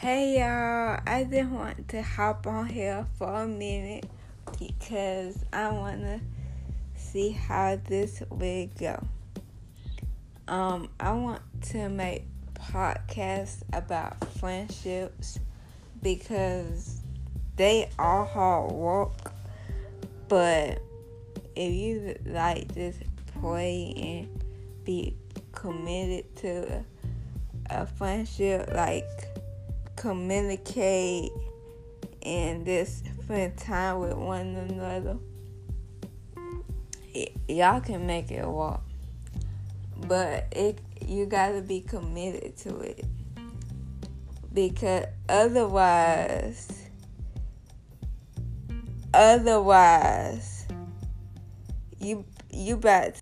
Hey y'all, I just want to hop on here for a minute because I want to see how this will go. Um, I want to make podcasts about friendships because they are hard work, but if you like just pray and be committed to a friendship, like communicate and just spend time with one another, y- y'all can make it work. But it you gotta be committed to it because otherwise, otherwise, you you about